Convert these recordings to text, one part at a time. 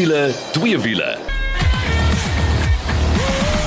wiele, twee wiele.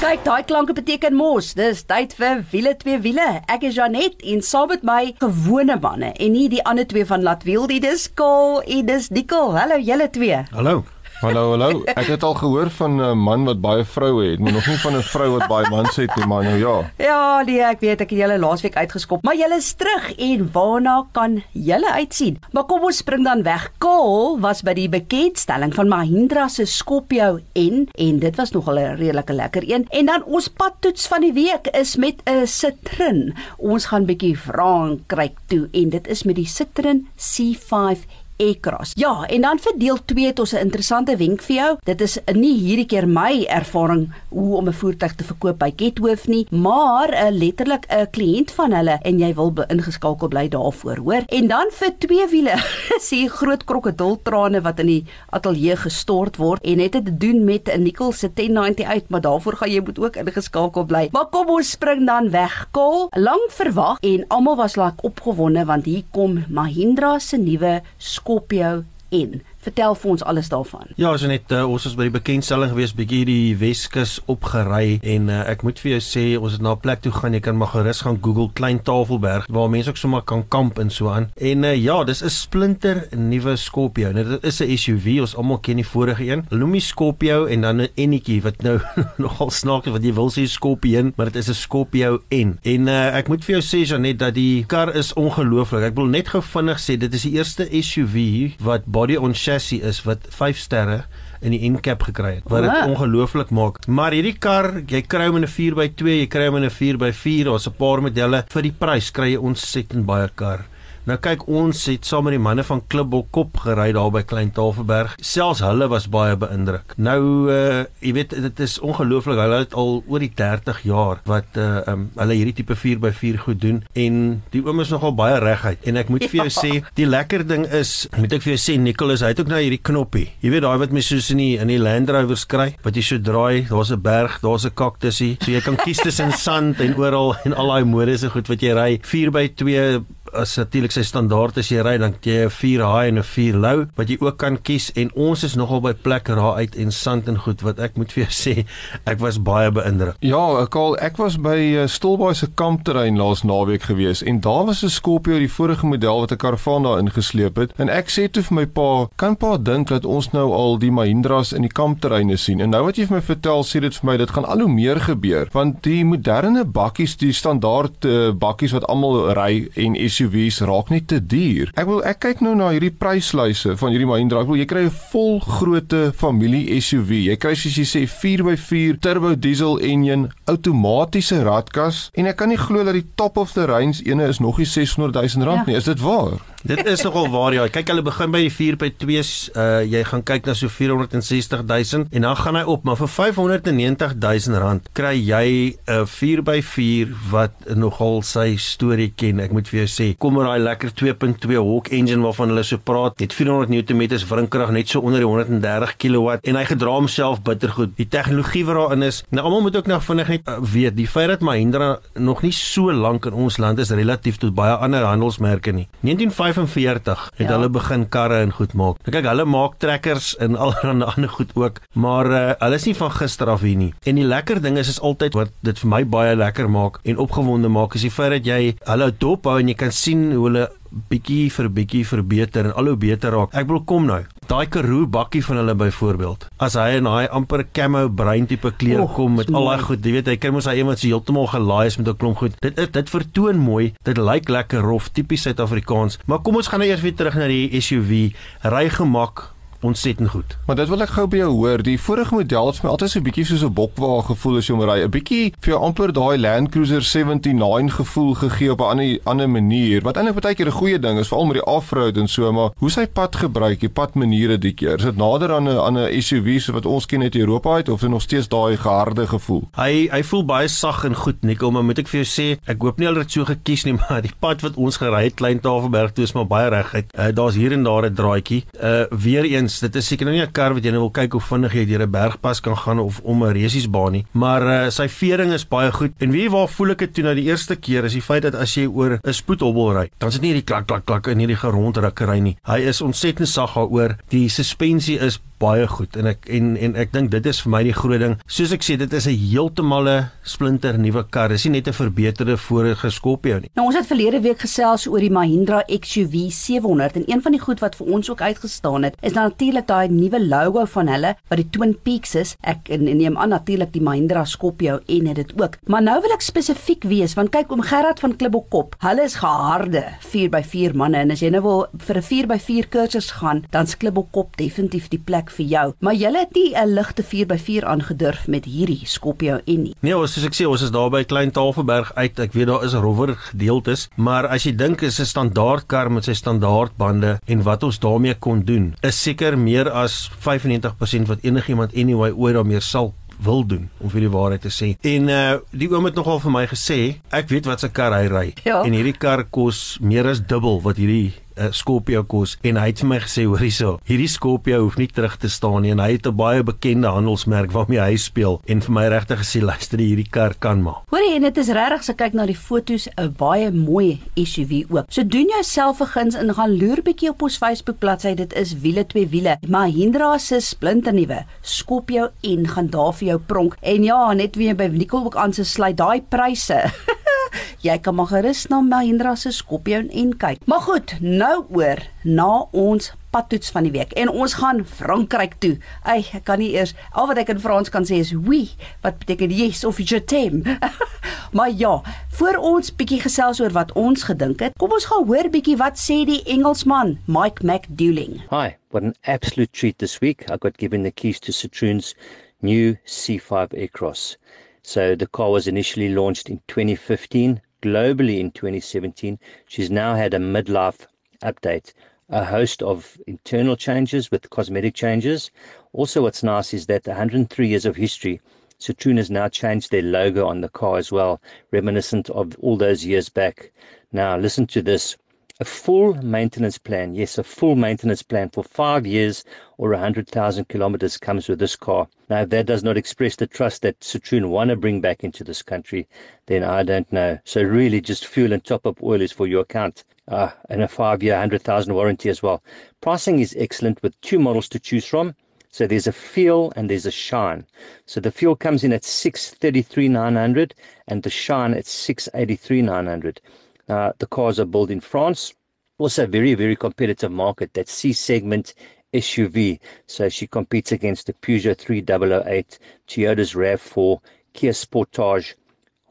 Kyk, daai klanke beteken mos, dis tyd vir wiele twee wiele. Ek is Janet en saam met my gewone manne en nie die ander twee van Latwiel, die dis Kol en dis Nicole. Hallo julle twee. Hallo. Hallo, hallo. Ek het al gehoor van 'n man wat baie vroue het, maar nog nie van 'n vrou wat baie mans het nie, maar nou ja. Ja, nee, ek weet ek het julle laasweek uitgeskop, maar julle is terug en waarna kan julle uitsien? Maar kom ons spring dan weg. Kol was by die bekendstelling van Mahindra se Scorpio N en dit was nogal 'n redelike lekker een. En dan ons padtoets van die week is met 'n Citroen. Ons gaan bietjie Frankryk toe en dit is met die Citroen C5 E-Cross. Ja, en dan vir deel 2 het ons 'n interessante wenk vir jou. Dit is nie hierdie keer my ervaring hoe om 'n voertuig te verkoop by Gethoof nie, maar 'n uh, letterlik 'n kliënt van hulle en jy wil ingeskakel bly daarvoor, hoor. En dan vir twee wiele, sien groot krokodiltrane wat in die ateljee gestort word en het dit te doen met 'n Nickel se 1090 uit, maar daarvoor gaan jy moet ook ingeskakel bly. Maar kom ons spring dan weg. Kol, lank verwag en almal was laik opgewonde want hier kom Mahindra se nuwe Scorpio in. Vertel vir ons alles daarvan. Ja, so net uh, ons was by die bekendstelling gewees bietjie die Weskus opgery en uh, ek moet vir jou sê ons het na 'n plek toe gaan jy kan maar gerus gaan Google Klein Tafelberg waar mense ook sommer kan kamp en so aan. En uh, ja, dis 'n splinter nuwe Scorpio. Nou dit is 'n SUV, ons almal ken die vorige een. Lumi Scorpio en dan 'n Ennetjie wat nou nogal snaaks is wat jy wil sê Scorpion, maar dit is 'n Scorpio N. En uh, ek moet vir jou sê Janet dat die kar is ongelooflik. Ek wil net gou vinnig sê dit is die eerste SUV wat body on chassis is wat 5 sterre in die NCAP gekry het wat dit ongelooflik maak. Maar hierdie kar, jy kry hom in 'n 4x2, jy kry hom in 'n 4x4, daar's 'n paar modelle vir die prys kry jy ontsettend baie kar. Nou kyk ons het saam met die manne van Klipbok kop gery daar by Klein Tafelberg. Selfs hulle was baie beïndruk. Nou uh jy weet dit is ongelooflik. Hulle het al oor die 30 jaar wat uh um hulle hierdie tipe 4x4 goed doen en die oom is nogal baie reguit. En ek moet vir jou ja. sê, die lekker ding is, moet ek vir jou sê Nicholas, hy het ook nou hierdie knoppie. Jy weet daai wat mens soos in die in die Land Rovers kry, wat jy so draai, daar's 'n berg, daar's 'n kaktusie. So jy kan kies tussen sand en oral en al daai modes en goed wat jy ry. 4x2 as natuurlik sy standaard as jy ry dan jy 'n 4 high en 'n 4 low wat jy ook kan kies. En ons is nogal by plekke raai uit en sand en goed wat ek moet vir jou sê ek was baie beïndruk. Ja, Karl, ek was by uh, Stilbaai se kampterrein laas naweek gewees en daar was 'n Scorpio die vorige model wat 'n karavaan daar ingesleep het. En ek sê toe vir my pa, kan pa dink dat ons nou al die Mahindras in die kampterreine sien? En nou wat jy vir my vertel sê dit vir my dit gaan al hoe meer gebeur want die moderne bakkies, die standaard uh, bakkies wat almal ry en SUVs raak net te duur. Ek wil ek kyk nou na hierdie pryslyse van hierdie Mahindra. Ek wil jy kry 'n volgrootte familie SUV. Jy kry soos jy sê 4x4 turbo diesel enjin, outomatiese radkas en ek kan nie glo dat die top of the range ene is nog nie 600 000 rand ja. nie. Is dit waar? Dit is nogal waar ja. Kyk hulle begin by die 4x2s, uh jy gaan kyk na so 460 000 en dan gaan hy op, maar vir 590 000 rand kry jy 'n 4x4 wat nogal sy storie ken. Ek moet vir jou sê, kom maar daai lekker 2.2 Hawk engine waarvan hulle so praat, het 400 Nm wrinkrag net so onder die 130 kW en hy gedra homself bittergoed. Die tegnologie wat daarin is, nou almal moet ook nog vinnig net uh, weet, die feit dat Mahindra nog nie so lank in ons land is relatief tot baie ander handelsmerke nie. 1945 het ja. hulle begin karre en goed maak. Nou kyk, hulle maak trekkers en allerlei ander goed ook, maar uh, hulle is nie van gister af hier nie. En die lekker ding is is altyd wat dit vir my baie lekker maak en opgewonde maak is die feit dat jy hulle dop hou en jy kan sien hoe hulle bietjie vir bietjie verbeter en al hoe beter raak. Ek wil kom nou. Daai Karoo bakkie van hulle byvoorbeeld. As hy in daai amper camo bruin tipe kleur oh, kom met al daai goed, jy weet, hy kry mos hy iemand se heeltemal gelaai is met 'n klomp goed. Dit dit vertoon mooi. Dit lyk lekker rof, tipies Suid-Afrikaans. Maar kom ons gaan nou eers weer terug na die SUV. Ry gemak, ontsettend goed. Maar dit wil ek gou by jou hoor. Die vorige model het vir my altyd so 'n bietjie soos 'n bokwa gevoel as jy hom ry. 'n Bietjie vir jou amper daai Land Cruiser 79 gevoel gegee op 'n ander ander manier. Wat eintlik baie keer 'n goeie ding is, veral met die off-road en so, maar hoe sy pad gebruik, die padmaniere die keer. Is dit nader aan 'n aan 'n SUV so wat ons ken uit Europa uit of is dit nog steeds daai geharde gevoel? Hy hy voel baie sag en goed, Nikkel, maar moet ek vir jou sê, ek hoop nie hulle het so gekies nie, maar die pad wat ons gery het Klein Tafelberg toe is maar baie reguit. Uh, Daar's hier en daar 'n draadjie. Uh weer eens eens, dit is seker nou nie 'n kar wat jy nou wil kyk hoe vinnig jy deur 'n bergpas kan gaan of om 'n resiesbaan nie, maar uh, sy vering is baie goed. En weet jy waar voel ek dit toe nou die eerste keer is die feit dat as jy oor 'n spoedhobbel ry, dan is dit nie hierdie klak klak klak in hierdie gerondrukkery nie. Hy is ontsettend sag daaroor. Die suspensie is baie goed en ek en en ek dink dit is vir my die groot ding. Soos ek sê, dit is 'n heeltemal 'n splinter nuwe kar. Dis nie net 'n verbeterde vorige Scorpio nie. Nou ons het verlede week gesels oor die Mahindra XUV 700 en een van die goed wat vir ons ook uitgestaan het, is natuurlik daai nuwe logo van hulle wat die Twin Peaks is. Ek neem aan natuurlik die Mahindra Scorpio en het dit ook. Maar nou wil ek spesifiek wees want kyk oom Gerard van Klibbelkop, hulle is geharde 4x4 manne en as jy nou wil vir 'n 4x4 kursus gaan, dan Klibbelkop definitief die plek vir jou. Maar jy het nie 'n ligte 4x4 aangedurf met hierdie Scorpio en nie. Nee, soos ek sê, ons is daar by Klein Tafelberg uit. Ek weet daar is rowwer gedeeltes, maar as jy dink is 'n standaard kar met sy standaard bande en wat ons daarmee kon doen, is seker meer as 95% wat enigiemand anyway ooit daarmee sal wil doen om vir die waarheid te sê. En uh die oom het nogal vir my gesê, ek weet wat se kar hy ry Ja. en hierdie kar kos meer as dubbel wat hierdie uh, Scorpio kos en hy het vir my gesê hoor hierso hierdie Scorpio hoef nie terug te staan nie en hy het 'n baie bekende handelsmerk waarmee hy speel en vir my regtig gesê luister hierdie kar kan maar Hoorie en dit is regtig as ek kyk na die fotos 'n baie mooi SUV ook. So doen jouself 'n guns en gaan loer bietjie op ons Facebook bladsy. Dit is wiele twee wiele. Mahindra se splinternuwe Scorpio en gaan daar vir jou pronk. En ja, net weer by Nicole ook aan se sluit daai pryse. Jy kan maar gerus na Mahindra se Scorpio en kyk. Maar goed, nou oor na ons padtoets van die week en ons gaan Frankryk toe. Ey, ek kan nie eers al wat ek in Frans kan sê is oui, wat beteken yes of je t'aime. maar ja, voor ons bietjie gesels oor wat ons gedink het, kom ons gaan hoor bietjie wat sê die Engelsman, Mike McDouling. Hi, what an absolute treat this week. I got given the keys to Citroen's new C5 Aircross. So the car was initially launched in 2015, globally in 2017. She's now had a midlife update, a host of internal changes with cosmetic changes. Also, what's nice is that 103 years of history, Citroen has now changed their logo on the car as well, reminiscent of all those years back. Now, listen to this. A full maintenance plan, yes, a full maintenance plan for five years or 100,000 kilometers comes with this car. Now, if that does not express the trust that Citroen want to bring back into this country, then I don't know. So, really, just fuel and top up oil is for your account. Uh, and a five year, 100,000 warranty as well. Pricing is excellent with two models to choose from. So there's a feel and there's a shine. So the feel comes in at 633,900 and the shine at 683,900. Uh, the cars are built in France. Also, very, very competitive market. That C segment SUV. So she competes against the Peugeot 3008, Toyota's RAV4, Kia Sportage,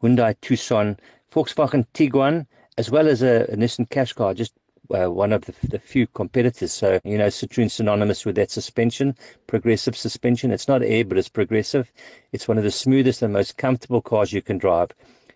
Hyundai Tucson, Volkswagen Tiguan, as well as a, a Nissan Qashqai. Just uh, one of the, the few competitors. So, you know, Citroen synonymous with that suspension, progressive suspension. It's not air, but it's progressive. It's one of the smoothest and most comfortable cars you can drive.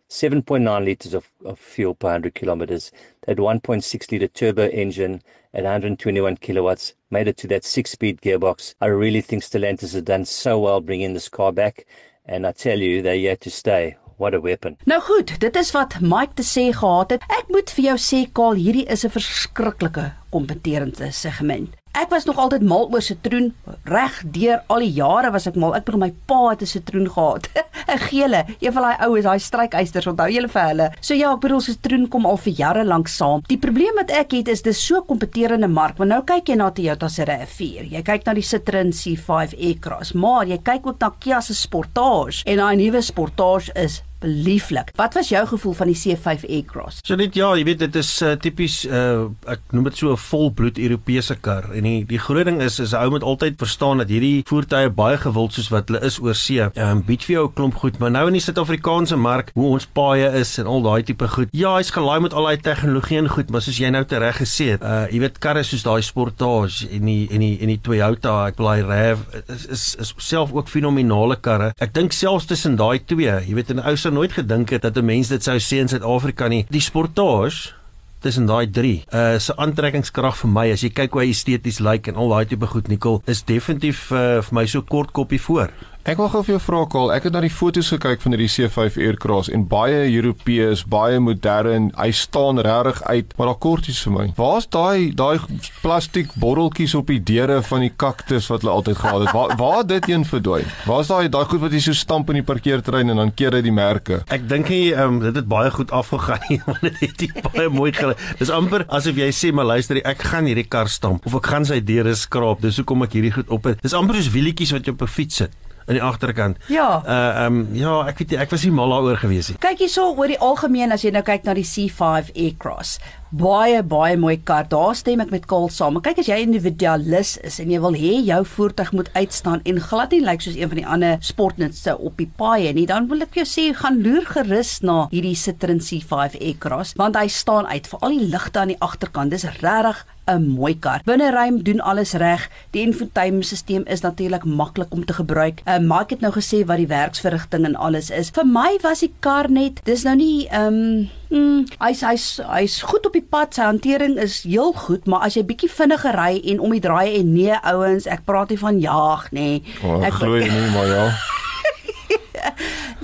7.9 liters of, of fuel per 100 kilometers. That 1.6 liter turbo engine at 121 kilowatts made it to that six speed gearbox. I really think Stellantis has done so well bringing this car back. And I tell you, they're here to stay. What a weapon. Nou goed, dit is wat Mike te sê gehad het. Ek moet vir jou sê, Kaal, hierdie is 'n verskriklike kompeterende segment. Ek was nog altyd mal oor sitroen. Reg deur al die jare was ek mal. Ek bedoel my pa het 'n sitroen gehad. 'n Gele, een van daai oues, daai strykeisters, onthou julle vir hulle. So ja, ek bedoel sitroen kom al vir jare lank saam. Die probleem wat ek het is dis so kompeterende mark. Want nou kyk jy na Toyota se RAV4. Jy kyk na die Citroen C5 Aircross, maar jy kyk ook na Kia se Sportage en daai nuwe Sportage is lieflik. Wat was jou gevoel van die C5 Aircross? So net ja, jy weet dit is uh, tipies uh, ek noem dit so 'n volbloed Europese kar en die die groot ding is is 'n ou moet altyd verstaan dat hierdie voertuie baie gewild soos wat hulle is oor see. Ehm um, bied vir jou 'n klomp goed, maar nou in die Suid-Afrikaanse mark, hoe ons paaie is en al daai tipe goed. Ja, hy's gelaai met al daai tegnologie en goed, maar soos jy nou tereg gesê het, uh jy weet karre soos daai Sportage en die en die en die Toyota, ek hy RAV is, is is self ook fenominale karre. Ek dink selfs tussen daai twee, jy weet 'n ou sou nooit gedink het dat 'n mens dit sou sê in Suid-Afrika nie. Die Sportage tussen daai drie. Uh se aantrekkingskrag vir my as jy kyk hoe hy esteties lyk en al daai tipe goed Nicole is definitief uh, vir my so kort koppie voor. Ek wil gou vir jou vra Karl, ek het na die foto's gekyk van hierdie C5 Aircraft en baie Europeërs, baie modern. Hy staan regtig uit, maar daar korties vir my. Waar's daai daai plastiek botteltjies op die deure van die kaktus wat hulle altyd gehad het? Waar waar dit een verdwyn? Waar's daai daai goed wat jy so stamp in die parkeerterrein en dan keer hy die merke? Ek dink jy um, dit het baie goed afgegaan nie, want dit het nie baie mooi gelyk. Dis amper asof jy sê maar luister, ek gaan hierdie kar stamp of ek gaan sy deure skraap. Dis hoekom ek hierdie goed op het. Dis amper soos wielietjies wat jy op 'n fiets sit aan die agterkant. Ja. Uh ehm um, ja, ek weet nie, ek was nie mal daaroor gewees nie. Kyk hierso oor die algemeen as jy nou kyk na die C5 Aircross. Baie baie mooi kar. Daar stem ek met Kaal saam. Maar kyk as jy 'n individualis is en jy wil hê jou voertuig moet uitstaan en glad nie lyk soos een van die ander sportnutse op die paaie nie, dan wil ek jou sê gaan loer gerus na hierdie Citroen C5 Aircross want hy staan uit vir al die ligte aan die agterkant. Dis regtig 'n mooi kar. Binneruim doen alles reg. Die infotainmentstelsel is natuurlik maklik om te gebruik. Uh, maar ek het nou gesê wat die werksverrigting en alles is. Vir my was die kar net, dis nou nie ehm um, mm, hy's hy's hy's goed op die pad. Sy hantering is heel goed, maar as jy bietjie vinniger ry en om die draai en nee ouens, ek praat nie van jaag nê. Oh, Ek glo nie maar ja.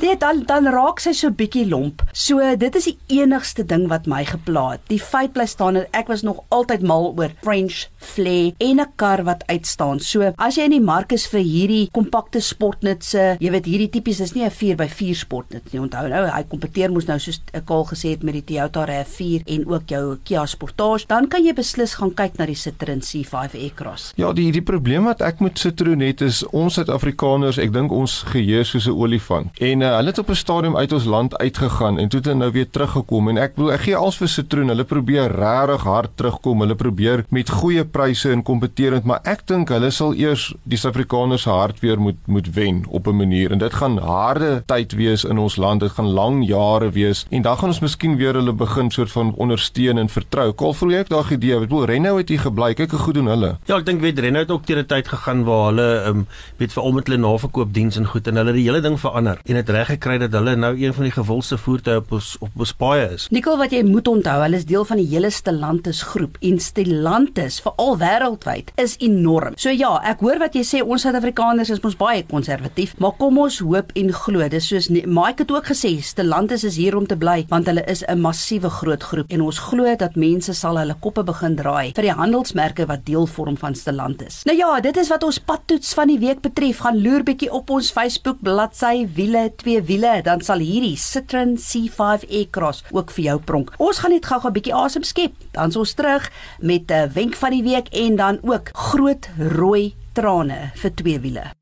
Nee, dan dan raak sy so bietjie lomp. So dit is die enigste ding wat my gepla het. Die feit bly staan dat ek was nog altyd mal oor French flair en 'n kar wat uitstaan. So as jy in die mark is vir hierdie kompakte sportnutse, jy weet hierdie tipies is nie 'n 4x4 sportnut nie. Onthou nou, hy kompeteer mos nou soos ek al gesê het met die Toyota RAV4 en ook jou Kia Sportage, dan kan jy beslis gaan kyk na die Citroen C5 Aircross. Ja, die die probleem wat ek met Citroen het is ons Suid-Afrikaners, ek dink ons geheue soos 'n olifant. En uh, hulle het op 'n stadium uit ons land uitgegaan en toe het hulle nou weer teruggekom en ek bedoel ek gee als vir Citroen, hulle probeer regtig hard terugkom. Hulle probeer met goeie pryse en kompeterend, maar ek dink hulle sal eers die Suid-Afrikaners hart weer moet moet wen op 'n manier en dit gaan harde tyd wees in ons land. Dit gaan lang jare wees en dan gaan ons miskien weer hulle begin soort van ondersteun en vertrou. Kol jy ek daai idee? Ek bedoel Renault het hier gebly. Kyk hoe goed doen hulle. Ja, ek dink weet Renault het ook deur 'n tyd gegaan waar hulle um, weet veral met hulle naverkoopdiens en goed en hulle het die hele ding verander en het reg gekry dat hulle nou een van die gewildste voertuie op ons op ons paaie is. Nikkel wat jy moet onthou, hulle is deel van die hele Stellantis groep en Stellantis veral wêreldwyd is enorm. So ja, ek hoor wat jy sê ons Suid-Afrikaners is mos baie konservatief, maar kom ons hoop en glo. Dis soos Mike het ook gesê, Stellantis is hier om te bly want hulle is 'n massiewe groot groep en ons glo dat mense sal hulle koppe begin draai vir die handelsmerke wat deel vorm van Stellantis. Nou ja, dit is wat ons padtoets van die week betref. Gaan loer bietjie op ons Facebook bladsy wiele twee wiele, dan sal hierdie Citroen C5 Aircross ook vir jou pronk. Ons gaan net gou-gou 'n bietjie asem skep. Dan is ons terug met 'n wenk van die week en dan ook groot rooi trane vir twee wiele.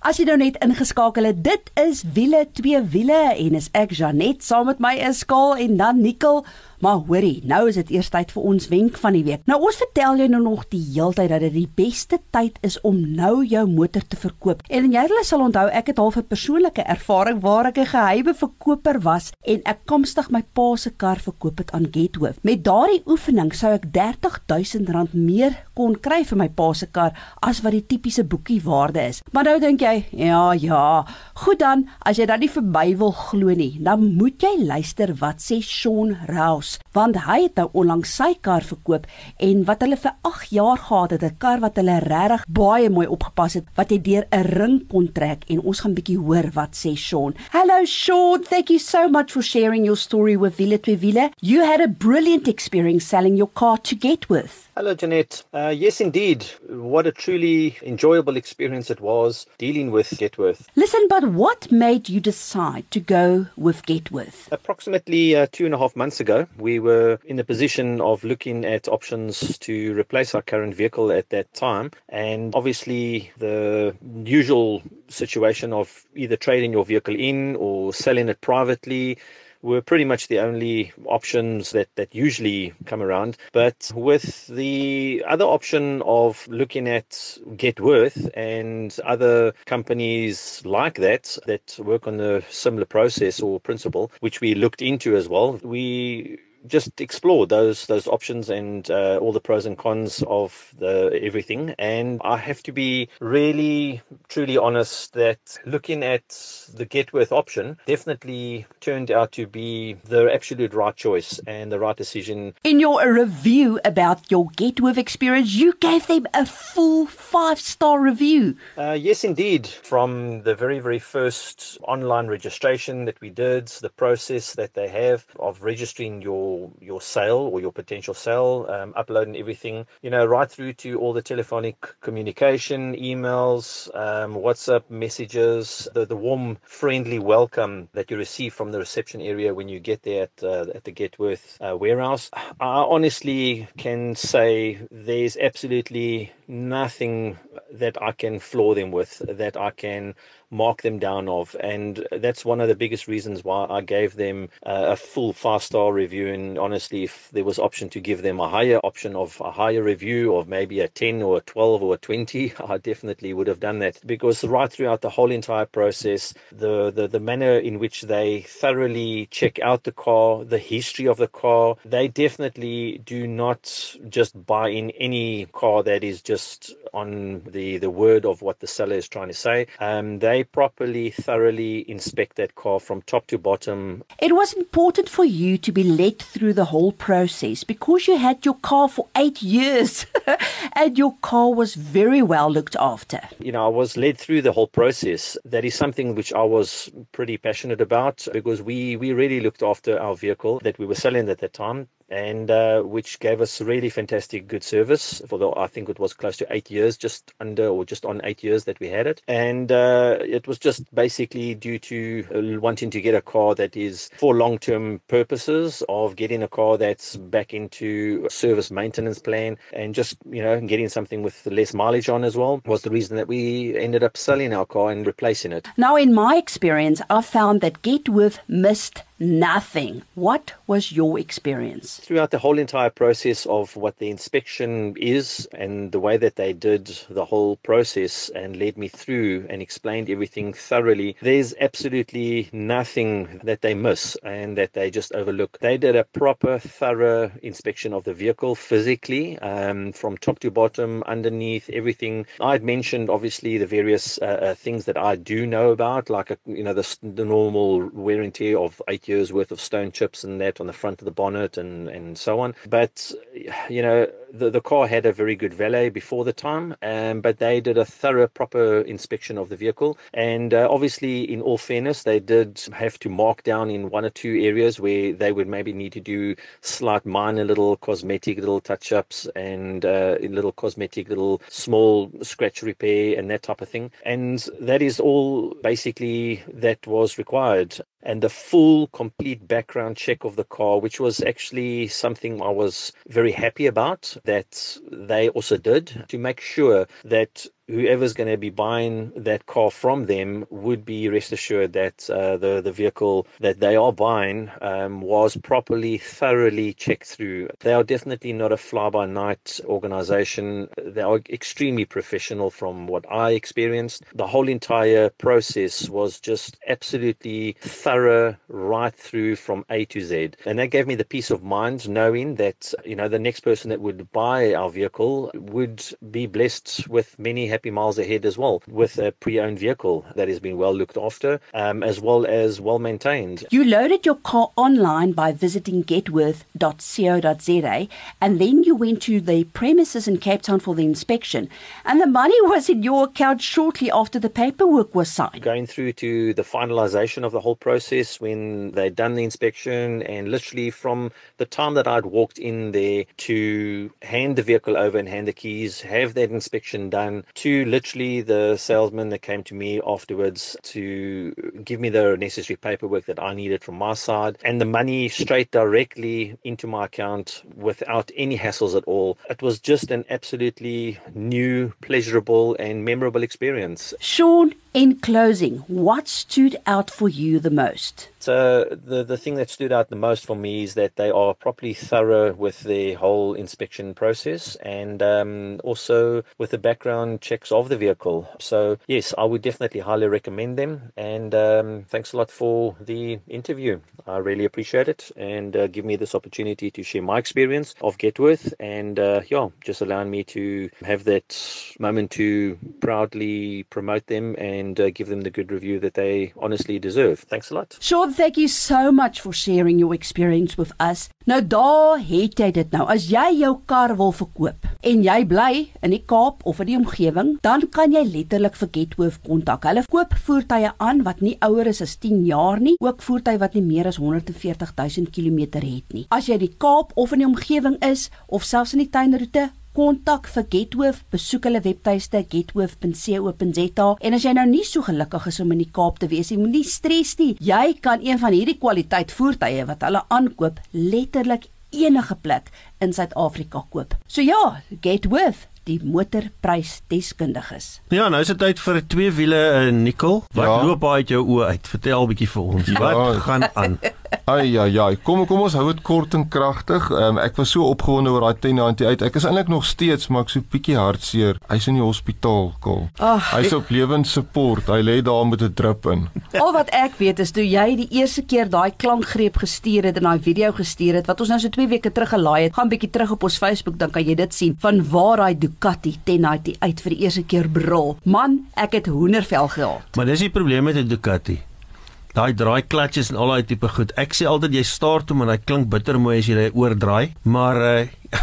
As jy nou net ingeskakel het, dit is wiele twee wiele en is ek Janet saam met my is Skaal en dan Nikkel. Maar hoorie, nou is dit eers tyd vir ons wenk van die week. Nou ons vertel jou nou nog die heeltyd dat dit die beste tyd is om nou jou motor te verkoop. En jy sal onthou ek het al 'n persoonlike ervaring waar ek 'n geheime verkoper was en ek komstig my pa se kar verkoop het aan Gethoof. Met daardie oefening sou ek R30000 meer kon kry vir my pa se kar as wat die tipiese boekie waarde is. Maar nou dink jy, ja, ja. Goed dan, as jy dan nie verby wil glo nie, dan moet jy luister wat sê Shaun Rouse want hy het nou onlangs sy kar verkoop en wat hulle vir 8 jaar gehad het, 'n kar wat hulle regtig baie mooi opgepas het, wat hy deur 'n ring kon trek en ons gaan bietjie hoor wat sê Shaun. Hello Shaun, thank you so much for sharing your story with Villa Villa. You had a brilliant experience selling your car to Getworth. Hello, Jeanette. Uh, yes, indeed. What a truly enjoyable experience it was dealing with Getworth. Listen, but what made you decide to go with Getworth? Approximately uh, two and a half months ago, we were in the position of looking at options to replace our current vehicle at that time. And obviously, the usual situation of either trading your vehicle in or selling it privately were pretty much the only options that, that usually come around. But with the other option of looking at Getworth and other companies like that that work on a similar process or principle, which we looked into as well, we just explore those those options and uh, all the pros and cons of the everything. And I have to be really truly honest that looking at the Getworth option definitely turned out to be the absolute right choice and the right decision. In your review about your Getworth experience, you gave them a full five star review. Uh, yes, indeed. From the very very first online registration that we did, the process that they have of registering your your sale or your potential sale, um, uploading everything, you know, right through to all the telephonic communication, emails, um, WhatsApp messages, the, the warm, friendly welcome that you receive from the reception area when you get there at, uh, at the Getworth uh, warehouse. I honestly can say there's absolutely nothing that I can floor them with, that I can mark them down of. And that's one of the biggest reasons why I gave them uh, a full five star review. And honestly, if there was option to give them a higher option of a higher review of maybe a 10 or a 12 or a 20, I definitely would have done that because right throughout the whole entire process, the, the, the manner in which they thoroughly check out the car, the history of the car, they definitely do not just buy in any car that is just on the, the word of what the seller is trying to say. Um, they properly, thoroughly inspect that car from top to bottom. It was important for you to be led through the whole process because you had your car for eight years and your car was very well looked after. You know, I was led through the whole process. That is something which I was pretty passionate about because we, we really looked after our vehicle that we were selling at that time and uh, which gave us really fantastic good service for the I think it was close to eight years, just under or just on eight years that we had it, and uh, it was just basically due to uh, wanting to get a car that is for long term purposes of getting a car that's back into service maintenance plan and just you know getting something with less mileage on as well was the reason that we ended up selling our car and replacing it. Now, in my experience, i've found that Getworth missed nothing. What was your experience? Throughout the whole entire process of what the inspection is and the way that they did the whole process and led me through and explained everything thoroughly, there's absolutely nothing that they miss and that they just overlook. They did a proper, thorough inspection of the vehicle physically, um, from top to bottom, underneath, everything. I'd mentioned obviously the various uh, uh, things that I do know about, like, a, you know, the, the normal wear and tear of eight years worth of stone chips and that on the front of the bonnet and, and so on. But, you know, the, the car had a very good valet before the time, um, but they did a thorough, proper inspection of the vehicle. And uh, obviously, in all fairness, they did have to mark down in one or two areas where they would maybe need to do slight, minor little cosmetic little touch ups and uh, little cosmetic little small scratch repair and that type of thing. And that is all basically that was required and the full complete background check of the car which was actually something I was very happy about that they also did to make sure that whoever's going to be buying that car from them would be rest assured that uh, the the vehicle that they are buying um, was properly, thoroughly checked through. They are definitely not a fly-by-night organization. They are extremely professional, from what I experienced. The whole entire process was just absolutely thorough, right through from A to Z, and that gave me the peace of mind knowing that you know the next person that would buy our vehicle would be blessed with many happy miles ahead as well with a pre-owned vehicle that has been well looked after um, as well as well maintained. You loaded your car online by visiting getworth.co.za and then you went to the premises in Cape Town for the inspection and the money was in your account shortly after the paperwork was signed. Going through to the finalization of the whole process when they'd done the inspection and literally from the time that I'd walked in there to hand the vehicle over and hand the keys, have that inspection done, to literally the salesman that came to me afterwards to give me the necessary paperwork that I needed from my side and the money straight directly into my account without any hassles at all. It was just an absolutely new, pleasurable, and memorable experience. Sean, in closing, what stood out for you the most? Uh, the the thing that stood out the most for me is that they are properly thorough with their whole inspection process and um, also with the background of the vehicle. So yes, I would definitely highly recommend them. And um, thanks a lot for the interview. I really appreciate it and uh, give me this opportunity to share my experience of Getworth and uh, yeah, just allowing me to have that moment to proudly promote them and uh, give them the good review that they honestly deserve. Thanks a lot. Sean, thank you so much for sharing your experience with us. Nou daar het jy dit nou. As jy jou kar wil verkoop en jy bly in die Kaap of in die omgewing, dan kan jy letterlik vir Getworth kontak. Hulle koop voertuie aan wat nie ouer is as 10 jaar nie, ook voertuie wat nie meer as 140 000 km het nie. As jy die Kaap of in die omgewing is of selfs in die tuinroete kontak vir Getworth, besoek hulle webtuiste getworth.co.za en as jy nou nie so gelukkig is om in die Kaap te wees nie, moenie stres nie. Jy kan een van hierdie kwaliteit voertuie wat hulle aankoop letterlik enige plek in Suid-Afrika koop. So ja, Getworth die motorprys deskundiges. Ja, nou is dit tyd vir 'n twee wiele uh, nikkel. Wat ja. loop uit jou oë uit? Vertel 'n bietjie vir ons. Ja. Wat gaan aan? Ai ja ja, kom kom ons hou dit kort en kragtig. Um, ek was so opgewonde oor daai 1090 uit. Ek is eintlik nog steeds maar ek so bietjie hartseer. Hy's in die hospitaal, kol. Hy's op lewenssupport. Hy lê daar met 'n drip in. Al wat ek weet is toe jy die eerste keer daai klankgreep gestuur het en daai video gestuur het wat ons nou so 2 weke terug gelaai het, gaan bietjie terug op ons Facebook dan kan jy dit sien van waar daai Ducati 1090 uit vir die eerste keer brul. Man, ek het hoendervel gehad. Maar dis die probleem met 'n Ducati. Daai draai klatjies en al daai tipe goed. Ek sê altyd jy staar toe maar hy klink bitter mooi as jy hy oordraai, maar uh,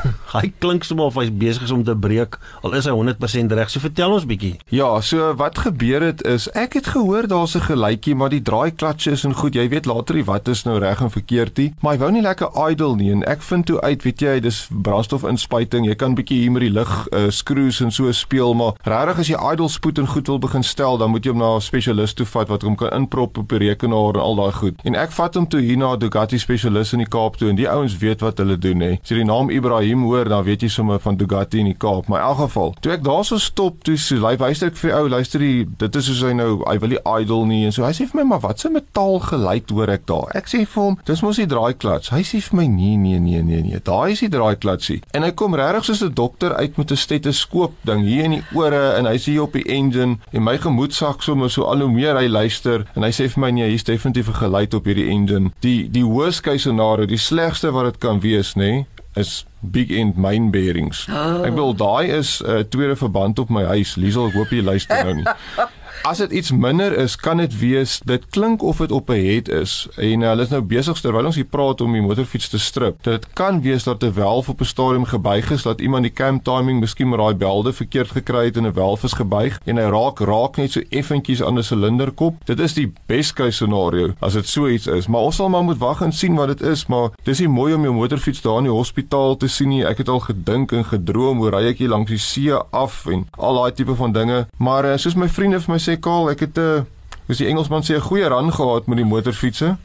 hy klink sommer of hy's besig om te breek al is hy 100% reg. So vertel ons bietjie. Ja, so wat gebeur het is ek het gehoor daar's 'n gelykie maar die draai klatjies en goed, jy weet later die wat is nou reg en verkeerd nie, maar hy wou nie lekker idle nie en ek vind toe uit, weet jy, dis brandstofinspuiting. Jy kan bietjie hier met die lug uh, skroes en so speel, maar regtig as jy idle spoed en goed wil begin stel, dan moet jy hom na 'n spesialis toe vat wat hom kan inprop op die rekenaar en al daai goed. En ek vat hom toe hier na 'n Ducati spesialis in die Kaap toe en die ouens weet wat hulle doen hè. So die naam Ibrahim hoor, dan weet jy sommer van Ducati in die Kaap. Maar in elk geval, toe ek daarso stop, toe sê hy wys ek vir ou, luister die dit is soos hy nou, hy wil nie idle nie en so. Hy sê vir my, maar wat se metaal geluid hoor ek daar? Ek sê vir hom, dis mos die draaiklats. Hy sê vir my, nee nee nee nee nee, daai is die draaiklatsie. En hy kom regtig soos 'n dokter uit met 'n stetoskoop ding hier in die ore en hy sê op die engine en my gemoed sak sommer so al hoe meer hy luister en hy sê vir my nee, hier's definitief 'n geluid op hierdie engine. Die die worst case scenario, die slegste wat dit kan wees, nê, nee, is big end mine bearings. Oh. Ek bedoel daai is 'n uh, tweede verband op my huis. Liesel, ek hoop jy luister nou nie. As dit iets minder is, kan dit wees dit klink of dit op 'n head is en uh, hulle is nou besig terwyl ons hier praat om die motorfiets te strip. Dit kan wees dat 'n valve op 'n stadium gebuig is, dat iemand die cam timing miskien met daai belde verkeerd gekry het en 'n valve is gebuig en hy raak raak net so effentjies aan 'n silinderkop. Dit is die best case scenario as dit so iets is, maar ons sal maar moet wag en sien wat dit is, maar dis nie mooi om jou motorfiets daar in die hospitaal te sien nie. Ek het al gedink en gedroom hoe ry ek hier langs die see af en al daai tipe van dinge, maar uh, soos my vriende vir my Karl, ek het 'n Dis die Engelsman sê 'n goeie ran gehad met die motorfietsse.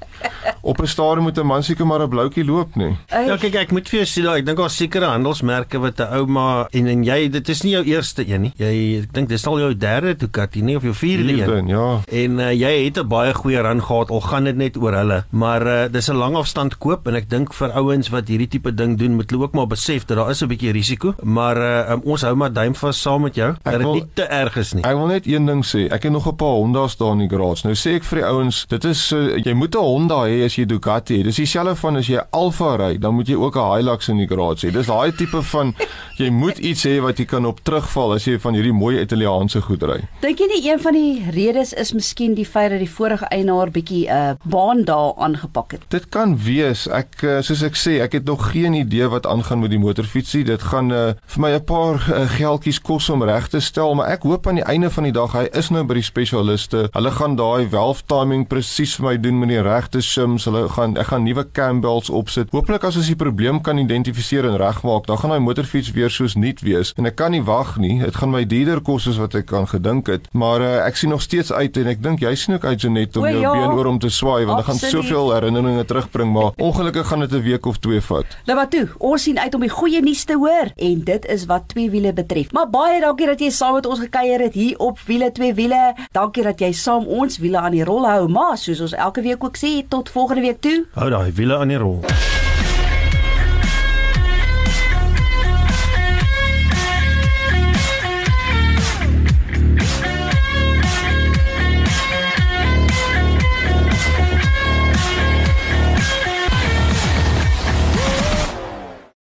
Op 'n stadium moet 'n man seker maar 'n bloukie loop nie. Ja, kyk ek moet vir jou sê ek dink daar sekere handelsmerke wat 'n ou maar en en jy dit is nie jou eerste een nie. Jy ek dink dis al jou derde Ducati nie of jou vierde een. Vierde, ja. En uh, jy het 'n baie goeie ran gehad al gaan dit net oor hulle. Maar uh, dis 'n lang afstand koop en ek dink vir ouens wat hierdie tipe ding doen moet hulle ook maar besef dat daar is 'n bietjie risiko. Maar uh, um, ons hou maar duim vas saam met jou. Dat dit nie te erg is nie. Ek wil net een ding sê. Ek het nog 'n paar Honda's daar in die garage. Nou sê ek vir die ouens, dit is uh, jy moet 'n Honda hê as jy Ducati het. Dis dieselfde van as jy Alfa ry, dan moet jy ook 'n Hilux in die garage hê. Dis daai tipe van jy moet iets hê wat jy kan op terugval as jy van hierdie mooi Italiaanse goed ry. Dink jy nie een van die redes is miskien die feit dat die vorige eienaar bietjie 'n uh, baan daar aangepak het? Dit kan wees. Ek uh, soos ek sê, ek het nog geen idee wat aangaan met die motorfietsie. Dit gaan uh, vir my 'n paar uh, geldjies kos om reg te stel, maar ek hoop aan die einde van die dag hy is nou by die spesialiste. Hulle gaan daai valve timing presies vir my doen met die regte shims. Hulle gaan ek gaan nuwe cambells opsit. Hoopelik as ons die probleem kan identifiseer en regmaak, dan gaan daai motorfiets weer soos nuut wees. En ek kan nie wag nie. Dit gaan my duurder kos as wat ek kan gedink het. Maar uh, ek sien nog steeds uit en ek dink jy sien ook uit Janet om O, jou ja. been oor om te swaai want dit gaan soveel herinneringe terugbring, maar ongelukkig gaan dit 'n week of twee vat. Nou wat toe? Ons sien uit om die goeie nuus te hoor en dit is wat twee wiele betref. Maar baie dankie dat jy saam met ons gekuier het hier op wiele twee wiele. Dankie dat jy saam ons wiele aan die rol hou. Maar soos ons elke week ook sê, tot volgende week toe. Hou daai wiele aan die rol.